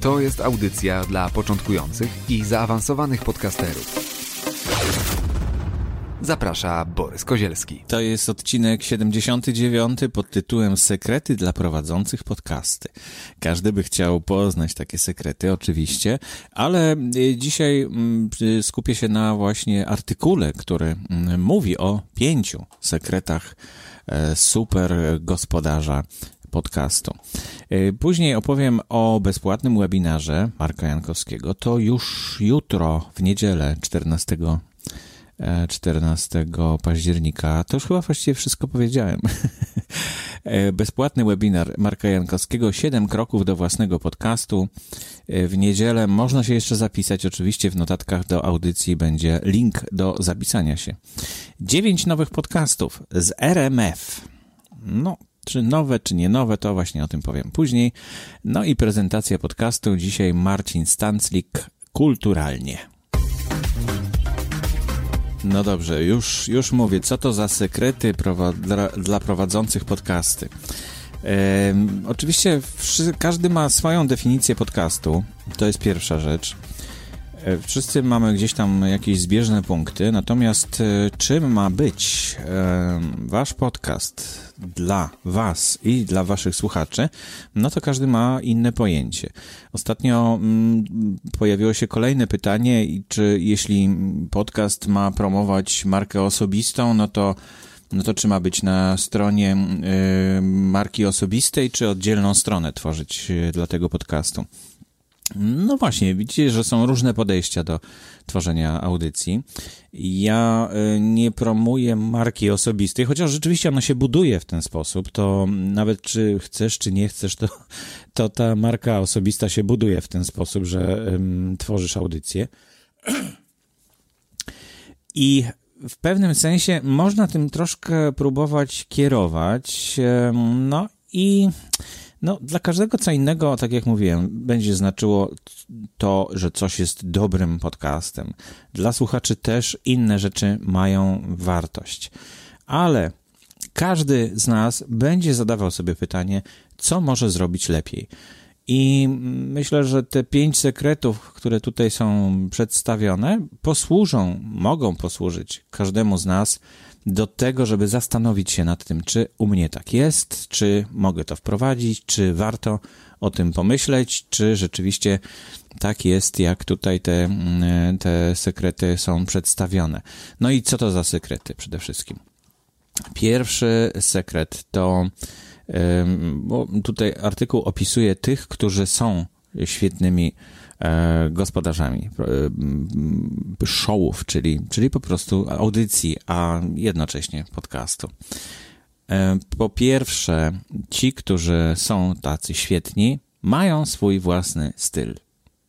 To jest audycja dla początkujących i zaawansowanych podcasterów. Zaprasza Borys Kozielski. To jest odcinek 79 pod tytułem Sekrety dla prowadzących podcasty. Każdy by chciał poznać takie sekrety, oczywiście, ale y, dzisiaj mm, skupię się na właśnie artykule, który mm, mówi o pięciu sekretach e, super gospodarza podcastu. Y, później opowiem o bezpłatnym webinarze Marka Jankowskiego. To już jutro, w niedzielę 14 14 października. To już chyba właściwie wszystko powiedziałem. E, bezpłatny webinar Marka Jankowskiego, 7 kroków do własnego podcastu. E, w niedzielę można się jeszcze zapisać. Oczywiście w notatkach do audycji będzie link do zapisania się. 9 nowych podcastów z RMF. No, czy nowe, czy nie nowe, to właśnie o tym powiem później. No i prezentacja podcastu. Dzisiaj Marcin Stanclik kulturalnie. No dobrze, już, już mówię, co to za sekrety dla, dla prowadzących podcasty. Oczywiście każdy ma swoją definicję podcastu, to jest pierwsza rzecz. E, wszyscy mamy gdzieś tam jakieś zbieżne punkty, natomiast e, czym ma być e, wasz podcast dla was i dla waszych słuchaczy, no to każdy ma inne pojęcie. Ostatnio mm, pojawiło się kolejne pytanie, czy jeśli podcast ma promować markę osobistą, no to no to czy ma być na stronie y, marki osobistej, czy oddzielną stronę tworzyć dla tego podcastu? No właśnie, widzicie, że są różne podejścia do tworzenia audycji. Ja y, nie promuję marki osobistej, chociaż rzeczywiście ona się buduje w ten sposób, to nawet czy chcesz, czy nie chcesz, to, to ta marka osobista się buduje w ten sposób, że um, tworzysz audycję. I w pewnym sensie można tym troszkę próbować kierować, no i no, dla każdego co innego, tak jak mówiłem, będzie znaczyło to, że coś jest dobrym podcastem. Dla słuchaczy też inne rzeczy mają wartość. Ale każdy z nas będzie zadawał sobie pytanie, co może zrobić lepiej. I myślę, że te pięć sekretów, które tutaj są przedstawione, posłużą, mogą posłużyć każdemu z nas do tego, żeby zastanowić się nad tym, czy u mnie tak jest, czy mogę to wprowadzić, czy warto o tym pomyśleć, czy rzeczywiście tak jest, jak tutaj te, mm, te sekrety są przedstawione. No i co to za sekrety przede wszystkim? Pierwszy sekret to, bo tutaj artykuł opisuje tych, którzy są świetnymi gospodarzami e, showów, czyli, czyli po prostu audycji, a jednocześnie podcastu. E, po pierwsze, ci, którzy są tacy świetni, mają swój własny styl.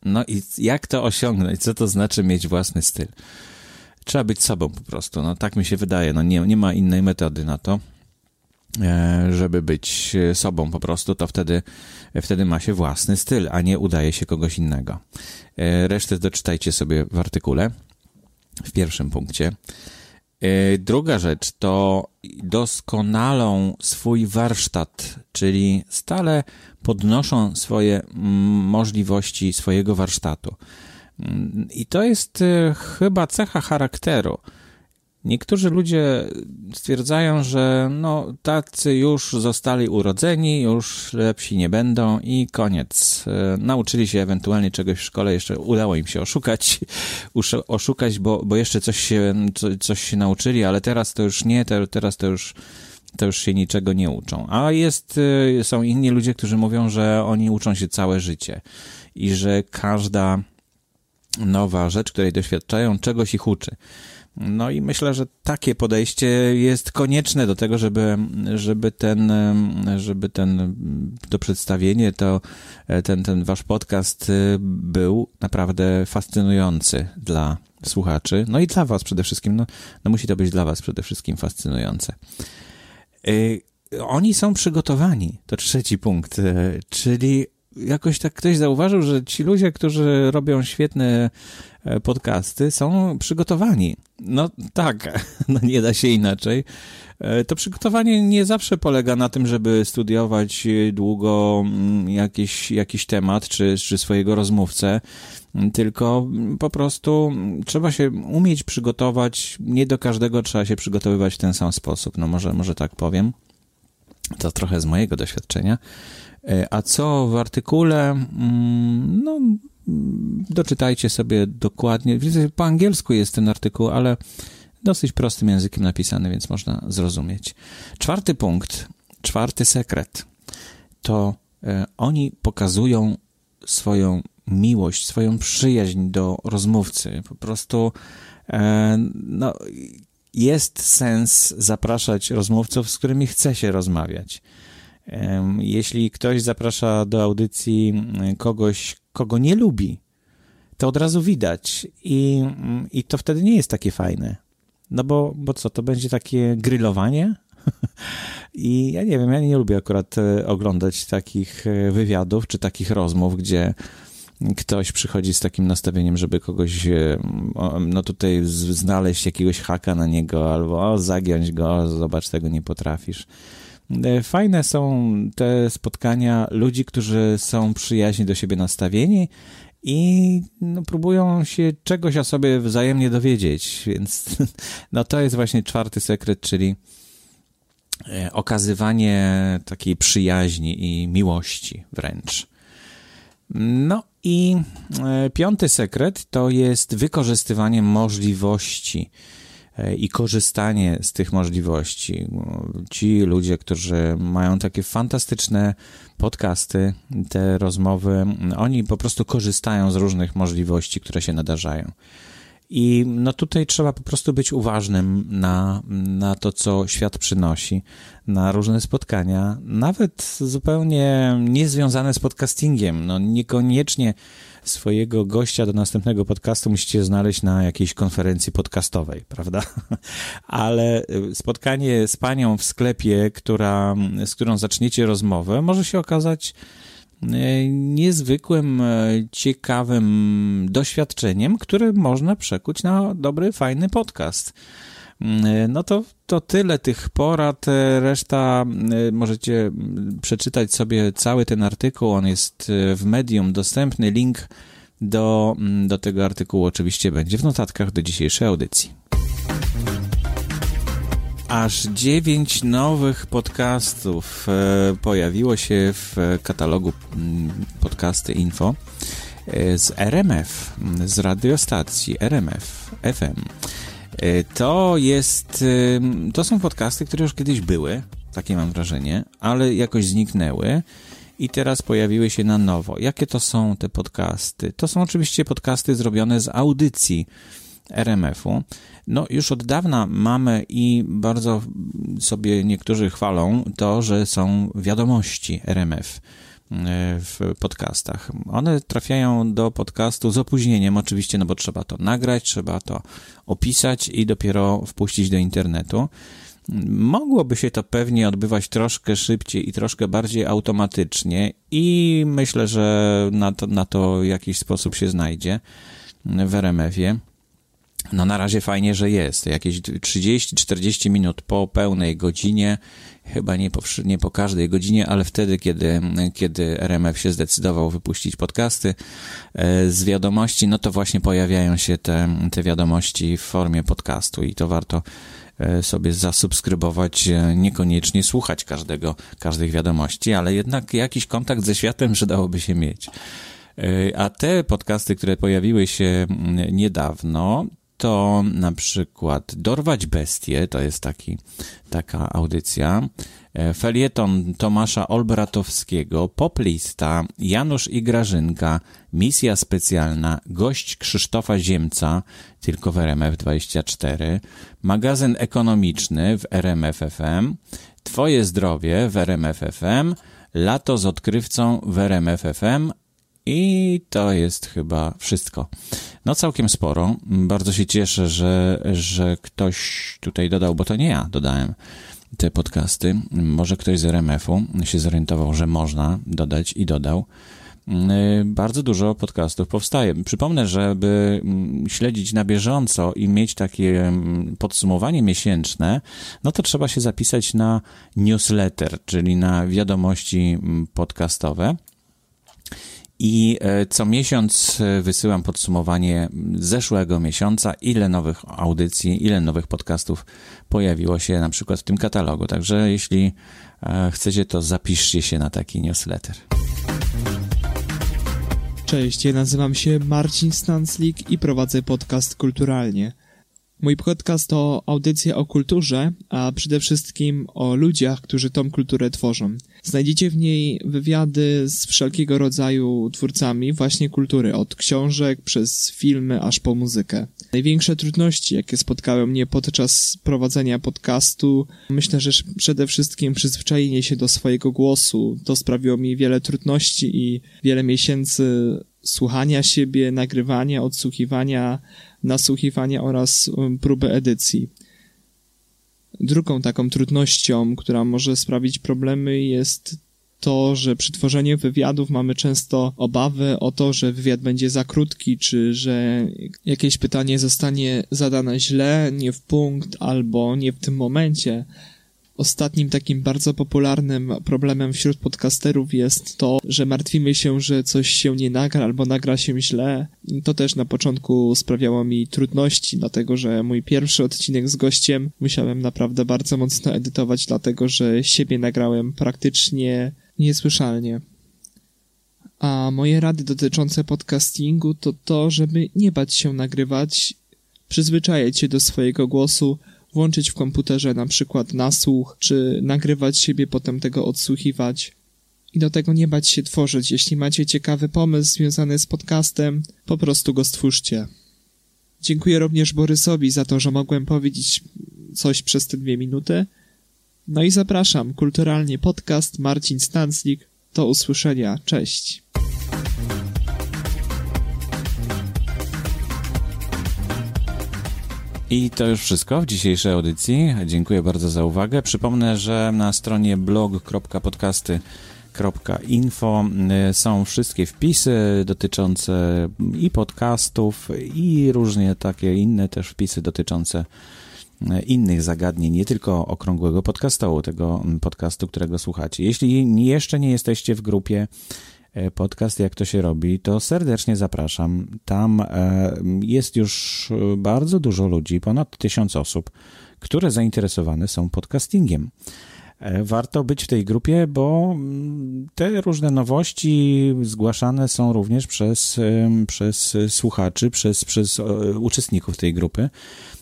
No i jak to osiągnąć? Co to znaczy mieć własny styl? Trzeba być sobą po prostu. No tak mi się wydaje. No nie, nie ma innej metody na to. E, żeby być sobą po prostu, to wtedy, wtedy ma się własny styl, a nie udaje się kogoś innego. E, resztę doczytajcie sobie w artykule w pierwszym punkcie. E, druga rzecz to doskonalą swój warsztat, czyli stale podnoszą swoje możliwości swojego warsztatu. Mm, I to jest chyba cecha charakteru Niektórzy ludzie stwierdzają, że no, tacy już zostali urodzeni, już lepsi nie będą i koniec. E, nauczyli się ewentualnie czegoś w szkole, jeszcze udało im się oszukać, oszukać, bo, bo jeszcze coś się, coś się nauczyli, ale teraz to już nie, teraz to już, to już się niczego nie uczą. A jest, e, są inni ludzie, którzy mówią, że oni uczą się całe życie i że każda nowa rzecz, której doświadczają, czegoś ich uczy. No i myślę, że takie podejście jest konieczne do tego, żeby, żeby ten, żeby ten, to przedstawienie, to, ten, ten wasz podcast był naprawdę fascynujący dla słuchaczy, no i dla was przede wszystkim, no, no musi to być dla was przede wszystkim fascynujące. Y, oni są przygotowani, to trzeci punkt, y, czyli jakoś tak ktoś zauważył, że ci ludzie, którzy robią świetne e, podcasty, są przygotowani. No tak, no nie da się inaczej. E, to przygotowanie nie zawsze polega na tym, żeby studiować długo mm, jakiś, jakiś temat czy, czy swojego rozmówcę, tylko po prostu trzeba się umieć przygotować. Nie do każdego trzeba się przygotowywać w ten sam sposób. No może, może tak powiem. To trochę z mojego doświadczenia. E, a co w artykule? Mm, no, doczytajcie sobie dokładnie. Po angielsku jest ten artykuł, ale dosyć prostym językiem napisany, więc można zrozumieć. Czwarty punkt, czwarty sekret to e, oni pokazują swoją miłość, swoją przyjaźń do rozmówcy. Po prostu e, no, jest sens zapraszać rozmówców, z którymi chce się rozmawiać. Jeśli ktoś zaprasza do audycji mm, kogoś, kogo nie lubi, to od razu widać i, mm, i to wtedy nie jest takie fajne. No bo, bo co, to będzie takie grillowanie? I ja nie wiem, ja nie lubię akurat e, oglądać takich e, wywiadów czy takich rozmów, gdzie ktoś przychodzi z takim nastawieniem, żeby kogoś, e, no tutaj znaleźć jakiegoś haka na niego, albo o, zagiąć go, zobacz, tego nie potrafisz. E, fajne są te spotkania ludzi, którzy są przyjaźni do siebie nastawieni i no, próbują się czegoś o sobie wzajemnie dowiedzieć, więc no to jest właśnie czwarty sekret, czyli e, okazywanie takiej przyjaźni i miłości wręcz. No i e, piąty sekret to jest wykorzystywanie możliwości E, i korzystanie z tych możliwości. Ci ludzie, którzy mają takie fantastyczne podcasty, te rozmowy, oni po prostu korzystają z różnych możliwości, które się nadarzają. I no tutaj trzeba po prostu być uważnym na, na to, co świat przynosi, na różne spotkania, nawet zupełnie niezwiązane z podcastingiem. No niekoniecznie swojego gościa do następnego podcastu musicie znaleźć na jakiejś konferencji podcastowej, prawda? Ale y, spotkanie z panią w sklepie, która, z którą zaczniecie rozmowę, może się okazać niezwykłym, y, ciekawym doświadczeniem, które można przekuć na dobry, fajny podcast. No to, to tyle tych porad. Reszta możecie przeczytać sobie cały ten artykuł. On jest w medium dostępny. Link do, do tego artykułu oczywiście będzie w notatkach do dzisiejszej audycji. Aż dziewięć nowych podcastów e, pojawiło się w katalogu podcasty info e, z RMF, z radiostacji RMF FM. E, to jest, to są podcasty, które już kiedyś były, takie mam wrażenie, ale jakoś zniknęły i teraz pojawiły się na nowo. Jakie to są te podcasty? To są oczywiście podcasty zrobione z audycji RMF-u. No, już od dawna mamy i bardzo sobie niektórzy chwalą to, że są wiadomości RMF w podcastach. One trafiają do podcastu z opóźnieniem, oczywiście, no bo trzeba to nagrać, trzeba to opisać i dopiero wpuścić do internetu. Mogłoby się to pewnie odbywać troszkę szybciej i troszkę bardziej automatycznie, i myślę, że na to, na to jakiś sposób się znajdzie w RMF-ie. No na razie fajnie, że jest. Jakieś 30-40 minut po pełnej godzinie, chyba nie po, nie po każdej godzinie, ale wtedy, kiedy, kiedy RMF się zdecydował wypuścić podcasty e, z wiadomości, no to właśnie pojawiają się te, te wiadomości w formie podcastu i to warto e, sobie zasubskrybować, e, niekoniecznie słuchać każdego, każdych wiadomości, ale jednak jakiś kontakt ze światem przydałoby się mieć. A te podcasty, które pojawiły się niedawno, to na przykład Dorwać Bestie, to jest taki, taka audycja, e, felieton Tomasza Olbratowskiego, Poplista, Janusz i Grażynka, Misja Specjalna, Gość Krzysztofa Ziemca, tylko w RMF24, Magazyn Ekonomiczny w RMFFM, Twoje Zdrowie w RMFFM, Lato z odkrywcą w RMFFM, i to jest chyba wszystko. No całkiem sporo. Bardzo się cieszę, że, że ktoś tutaj dodał, bo to nie ja dodałem te podcasty. Może ktoś z RMF-u się zorientował, że można dodać i dodał. Bardzo dużo podcastów powstaje. Przypomnę, żeby śledzić na bieżąco i mieć takie podsumowanie miesięczne, no to trzeba się zapisać na newsletter, czyli na wiadomości podcastowe. I e, co miesiąc e, wysyłam podsumowanie zeszłego miesiąca, ile nowych audycji, ile nowych podcastów pojawiło się na przykład w tym katalogu. Także jeśli e, chcecie, to zapiszcie się na taki newsletter. Cześć, ja nazywam się Marcin Stanslik i prowadzę podcast Kulturalnie. Mój podcast to audycja o kulturze, a przede wszystkim o ludziach, którzy tą kulturę tworzą. Znajdziecie w niej wywiady z wszelkiego rodzaju twórcami właśnie kultury, od książek przez filmy aż po muzykę. Największe trudności, jakie spotkały mnie podczas prowadzenia podcastu, myślę, że przede wszystkim przyzwyczajenie się do swojego głosu. To sprawiło mi wiele trudności i wiele miesięcy słuchania siebie, nagrywania, odsłuchiwania, nasłuchiwania oraz um, próby edycji. Drugą taką trudnością, która może sprawić problemy, jest to, że przy tworzeniu wywiadów mamy często obawy o to, że wywiad będzie za krótki, czy że jakieś pytanie zostanie zadane źle, nie w punkt, albo nie w tym momencie. Ostatnim takim bardzo popularnym problemem wśród podcasterów jest to, że martwimy się, że coś się nie nagra albo nagra się źle. To też na początku sprawiało mi trudności, dlatego że mój pierwszy odcinek z gościem musiałem naprawdę bardzo mocno edytować, dlatego że siebie nagrałem praktycznie niesłyszalnie. A moje rady dotyczące podcastingu to to, żeby nie bać się nagrywać, przyzwyczajać się do swojego głosu, włączyć w komputerze na przykład nasłuch, czy nagrywać siebie, potem tego odsłuchiwać. I do tego nie bać się tworzyć. Jeśli macie ciekawy pomysł związany z podcastem, po prostu go stwórzcie. Dziękuję również Borysowi za to, że mogłem powiedzieć coś przez te dwie minuty. No i zapraszam, kulturalnie podcast Marcin Stanclik. Do usłyszenia. Cześć. I to już wszystko w dzisiejszej audycji. Dziękuję bardzo za uwagę. Przypomnę, że na stronie blog.podcasty.info y, są wszystkie wpisy dotyczące i podcastów, i różnie takie inne też wpisy dotyczące y, innych zagadnień, nie tylko okrągłego podcastu, tego podcastu, którego słuchacie. Jeśli jeszcze nie jesteście w grupie podcast Jak to się robi, to serdecznie zapraszam. Tam e, jest już bardzo dużo ludzi, ponad tysiąc osób, które zainteresowane są podcastingiem. E, warto być w tej grupie, bo mm, te różne nowości zgłaszane są również przez, przez słuchaczy, przez, przez uczestników tej grupy.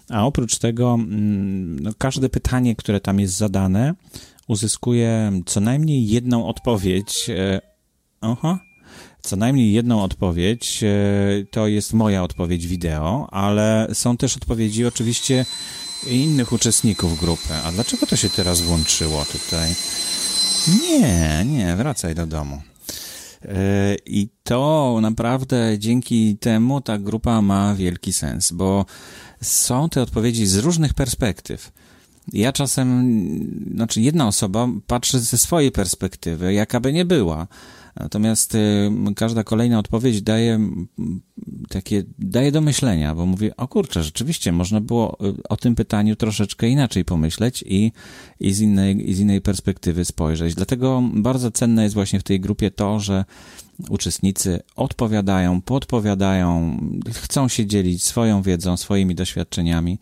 A oprócz tego, mm, no, każde pytanie, które tam jest zadane, uzyskuje co najmniej jedną odpowiedź Aha. Co najmniej jedną odpowiedź, e, to jest moja odpowiedź wideo, ale są też odpowiedzi oczywiście innych uczestników grupy. A dlaczego to się teraz włączyło tutaj? Nie, nie, wracaj do domu. E, I to naprawdę dzięki temu ta grupa ma wielki sens, bo są te odpowiedzi z różnych perspektyw. Ja czasem, znaczy jedna osoba patrzy ze swojej perspektywy, jaka by nie była Natomiast y, każda kolejna odpowiedź daje takie, daje do myślenia, bo mówię, o kurczę, rzeczywiście można było y, o tym pytaniu troszeczkę inaczej pomyśleć i, i, z, innej, i z innej perspektywy spojrzeć. Dlatego bardzo cenne jest właśnie w tej grupie to, że uczestnicy odpowiadają, podpowiadają, chcą się dzielić swoją wiedzą, swoimi doświadczeniami,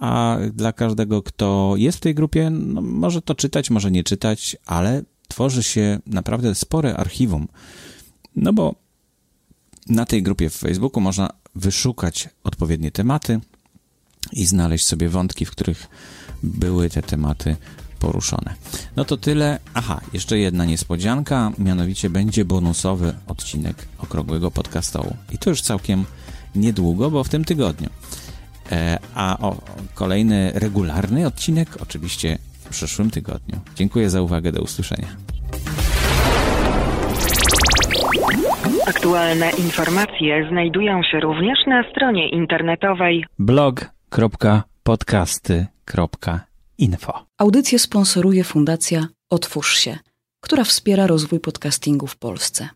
a dla każdego, kto jest w tej grupie, no, może to czytać, może nie czytać, ale tworzy się naprawdę spore archiwum. No bo na tej grupie w Facebooku można wyszukać odpowiednie tematy i znaleźć sobie wątki, w których były te tematy poruszone. No to tyle. Aha, jeszcze jedna niespodzianka, mianowicie będzie bonusowy odcinek Okrągłego Podcastołu. I to już całkiem niedługo, bo w tym tygodniu. E, a o, kolejny regularny odcinek oczywiście przyszłym tygodniu. Dziękuję za uwagę, do usłyszenia. Aktualne informacje znajdują się również na stronie internetowej blog.podcasty.info. Audycję sponsoruje Fundacja Otwórz się, która wspiera rozwój podcastingu w Polsce.